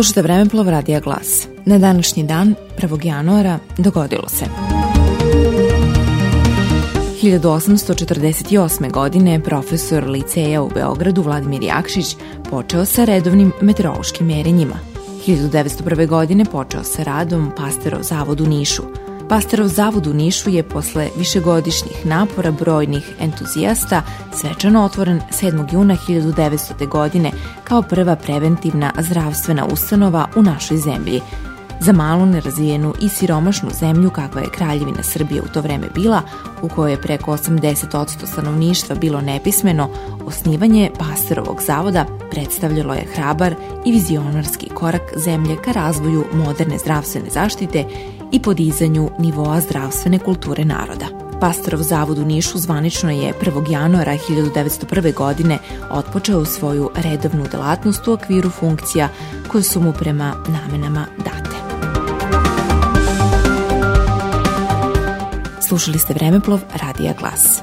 Slušajte Vremeplov Radija Glas. Na današnji dan, 1. januara, dogodilo se. 1848. godine profesor liceja u Beogradu Vladimir Jakšić počeo sa redovnim meteorološkim merenjima. 1901. godine počeo sa radom Pasterov zavod u Nišu – Pastorov zavod u Nišu je posle višegodišnjih napora brojnih entuzijasta svečano otvoren 7. juna 1900. godine kao prva preventivna zdravstvena ustanova u našoj zemlji. Za malu, nerazvijenu i siromašnu zemlju kakva je Kraljevina Srbije u to vreme bila, u kojoj je preko 80% stanovništva bilo nepismeno, osnivanje Pasterovog zavoda predstavljalo je hrabar i vizionarski korak zemlje ka razvoju moderne zdravstvene zaštite i podizanju nivoa zdravstvene kulture naroda. Pastorov zavod u Nišu zvanično je 1. januara 1901. godine otpočeo svoju redovnu delatnost u okviru funkcija koje su mu prema namenama date. Slušali ste Vremeplov Radija Glas.